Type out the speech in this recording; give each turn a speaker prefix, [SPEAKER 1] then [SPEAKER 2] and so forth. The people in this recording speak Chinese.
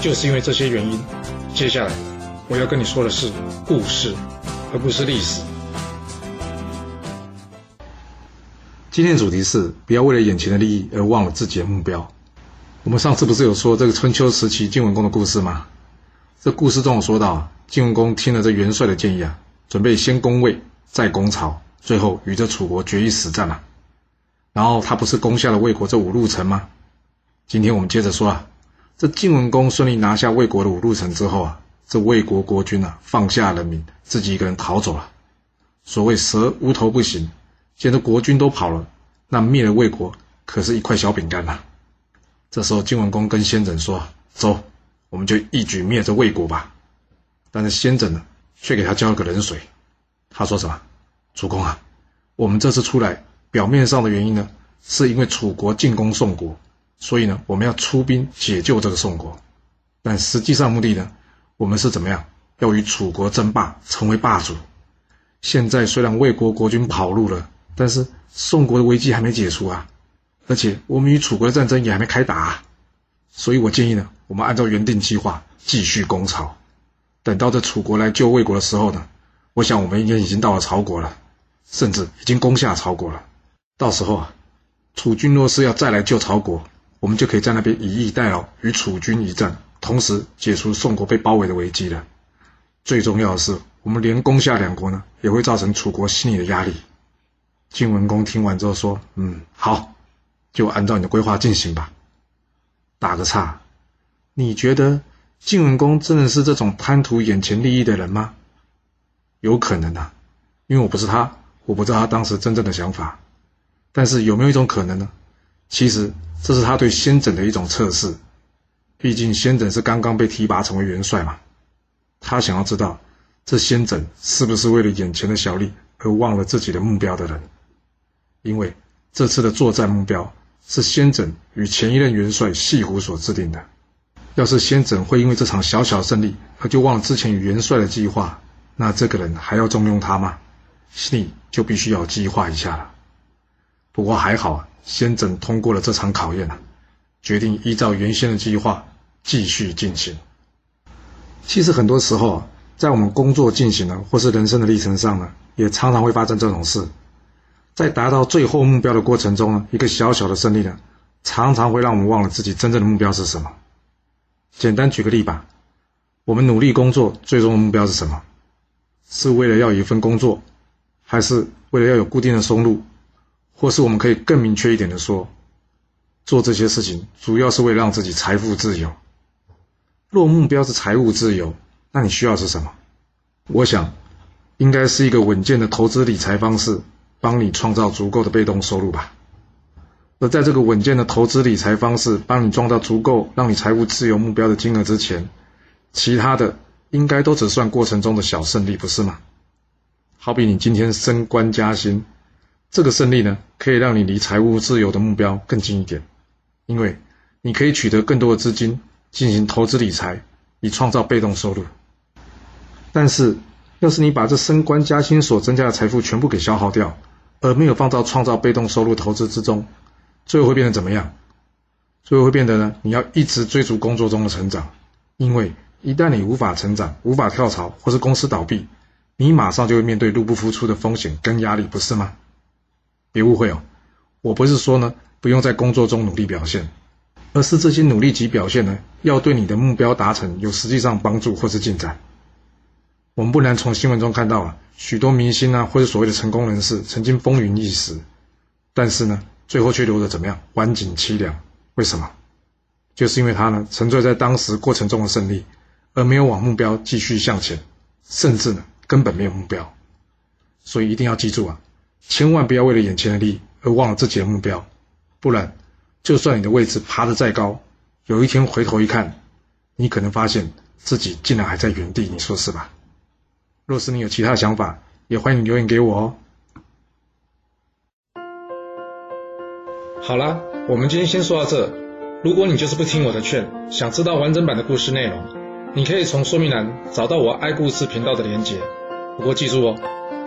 [SPEAKER 1] 就是因为这些原因，接下来我要跟你说的是故事，而不是历史。今天的主题是不要为了眼前的利益而忘了自己的目标。我们上次不是有说这个春秋时期晋文公的故事吗？这故事中有说到，晋文公听了这元帅的建议啊，准备先攻魏，再攻曹，最后与这楚国决一死战啊。然后他不是攻下了魏国这五路城吗？今天我们接着说啊。这晋文公顺利拿下魏国的五路城之后啊，这魏国国君啊放下人民，自己一个人逃走了。所谓蛇无头不行，现在国君都跑了，那灭了魏国可是一块小饼干呐。这时候晋文公跟先轸说：“走，我们就一举灭这魏国吧。”但是先轸呢，却给他浇了个冷水。他说什么？主公啊，我们这次出来，表面上的原因呢，是因为楚国进攻宋国。所以呢，我们要出兵解救这个宋国，但实际上目的呢，我们是怎么样？要与楚国争霸，成为霸主。现在虽然魏国国君跑路了，但是宋国的危机还没解除啊，而且我们与楚国的战争也还没开打。所以我建议呢，我们按照原定计划继续攻曹。等到这楚国来救魏国的时候呢，我想我们应该已经到了曹国了，甚至已经攻下曹国了。到时候啊，楚军若是要再来救曹国，我们就可以在那边以逸待劳，与楚军一战，同时解除宋国被包围的危机了。最重要的是，我们连攻下两国呢，也会造成楚国心理的压力。晋文公听完之后说：“嗯，好，就按照你的规划进行吧。”打个岔，你觉得晋文公真的是这种贪图眼前利益的人吗？有可能啊，因为我不是他，我不知道他当时真正的想法。但是有没有一种可能呢？其实这是他对先轸的一种测试，毕竟先轸是刚刚被提拔成为元帅嘛，他想要知道这先轸是不是为了眼前的小利而忘了自己的目标的人，因为这次的作战目标是先轸与前一任元帅细胡所制定的，要是先轸会因为这场小小胜利而就忘了之前与元帅的计划，那这个人还要重用他吗？心里就必须要计划一下了。不过还好。先整通过了这场考验啊，决定依照原先的计划继续进行。其实很多时候，在我们工作进行呢，或是人生的历程上呢，也常常会发生这种事。在达到最后目标的过程中呢，一个小小的胜利呢，常常会让我们忘了自己真正的目标是什么。简单举个例吧，我们努力工作，最终的目标是什么？是为了要一份工作，还是为了要有固定的收入？或是我们可以更明确一点的说，做这些事情主要是为了让自己财富自由。若目标是财务自由，那你需要是什么？我想，应该是一个稳健的投资理财方式，帮你创造足够的被动收入吧。而在这个稳健的投资理财方式帮你创造足够让你财务自由目标的金额之前，其他的应该都只算过程中的小胜利，不是吗？好比你今天升官加薪。这个胜利呢，可以让你离财务自由的目标更近一点，因为你可以取得更多的资金进行投资理财，以创造被动收入。但是，要是你把这升官加薪所增加的财富全部给消耗掉，而没有放到创造被动收入投资之中，最后会变得怎么样？最后会变得呢？你要一直追逐工作中的成长，因为一旦你无法成长、无法跳槽或是公司倒闭，你马上就会面对入不敷出的风险跟压力，不是吗？别误会哦，我不是说呢不用在工作中努力表现，而是这些努力及表现呢要对你的目标达成有实际上帮助或是进展。我们不难从新闻中看到啊，许多明星啊或者所谓的成功人士曾经风云一时，但是呢最后却留得怎么样晚景凄凉？为什么？就是因为他呢沉醉在当时过程中的胜利，而没有往目标继续向前，甚至呢根本没有目标。所以一定要记住啊。千万不要为了眼前的利而忘了自己的目标，不然，就算你的位置爬得再高，有一天回头一看，你可能发现自己竟然还在原地，你说是吧？若是你有其他想法，也欢迎留言给我哦。好了，我们今天先说到这。如果你就是不听我的劝，想知道完整版的故事内容，你可以从说明栏找到我爱故事频道的连结。不过记住哦，